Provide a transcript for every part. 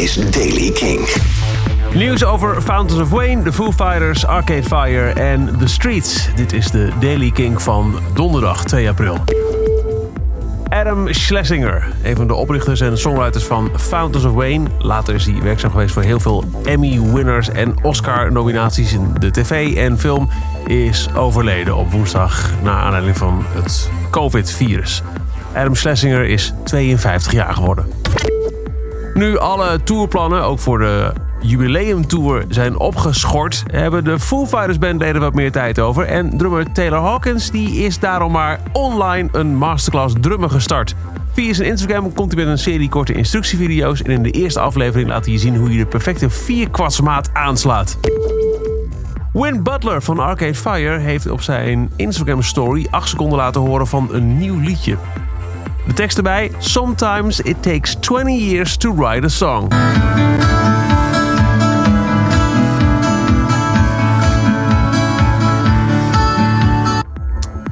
is Daily King. Nieuws over Fountains of Wayne, The Foo Fighters, Arcade Fire en The Streets. Dit is de Daily King van donderdag 2 april. Adam Schlesinger, een van de oprichters en songwriters van Fountains of Wayne. Later is hij werkzaam geweest voor heel veel Emmy-winners en Oscar-nominaties in de tv en film. Is overleden op woensdag na aanleiding van het COVID-virus. Adam Schlesinger is 52 jaar geworden. Nu alle tourplannen, ook voor de jubileumtour, zijn opgeschort... hebben de Foo Fighters bandleden wat meer tijd over. En drummer Taylor Hawkins die is daarom maar online een masterclass drummen gestart. Via zijn Instagram komt hij met een serie korte instructievideo's... en in de eerste aflevering laat hij je zien hoe je de perfecte vierkwartsmaat aanslaat. Win Butler van Arcade Fire heeft op zijn Instagram story 8 seconden laten horen van een nieuw liedje. De tekst erbij: Sometimes it takes 20 years to write a song.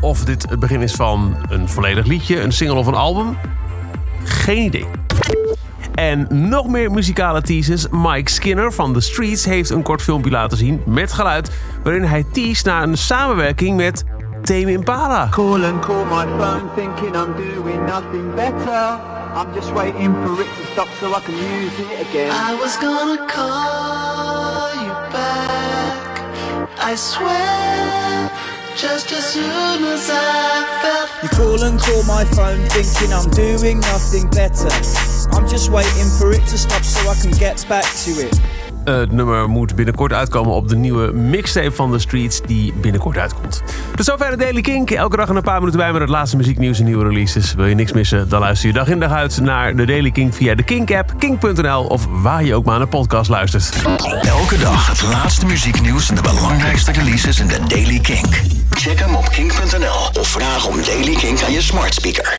Of dit het begin is van een volledig liedje, een single of een album? Geen idee. En nog meer muzikale teasers. Mike Skinner van The Streets heeft een kort filmpje laten zien met geluid... waarin hij teast naar een samenwerking met Tame Impala. Call and call my phone thinking I'm doing nothing better. I'm just waiting for it to stop so I can use it again. I was gonna call you back. I swear, just as soon as I felt. You call and call my phone thinking I'm doing nothing better. I'm just waiting for it to stop so I can get back to it. Het nummer moet binnenkort uitkomen op de nieuwe mixtape van The Streets, die binnenkort uitkomt. Tot zover de Daily Kink. Elke dag een paar minuten bij met het laatste muzieknieuws en nieuwe releases. Wil je niks missen, dan luister je dag in dag uit naar de Daily Kink via de Kink-app, kink.nl of waar je ook maar naar een podcast luistert. Elke dag het laatste muzieknieuws en de belangrijkste releases in de Daily Kink. Check hem op kink.nl of vraag om Daily Kink aan je smart speaker.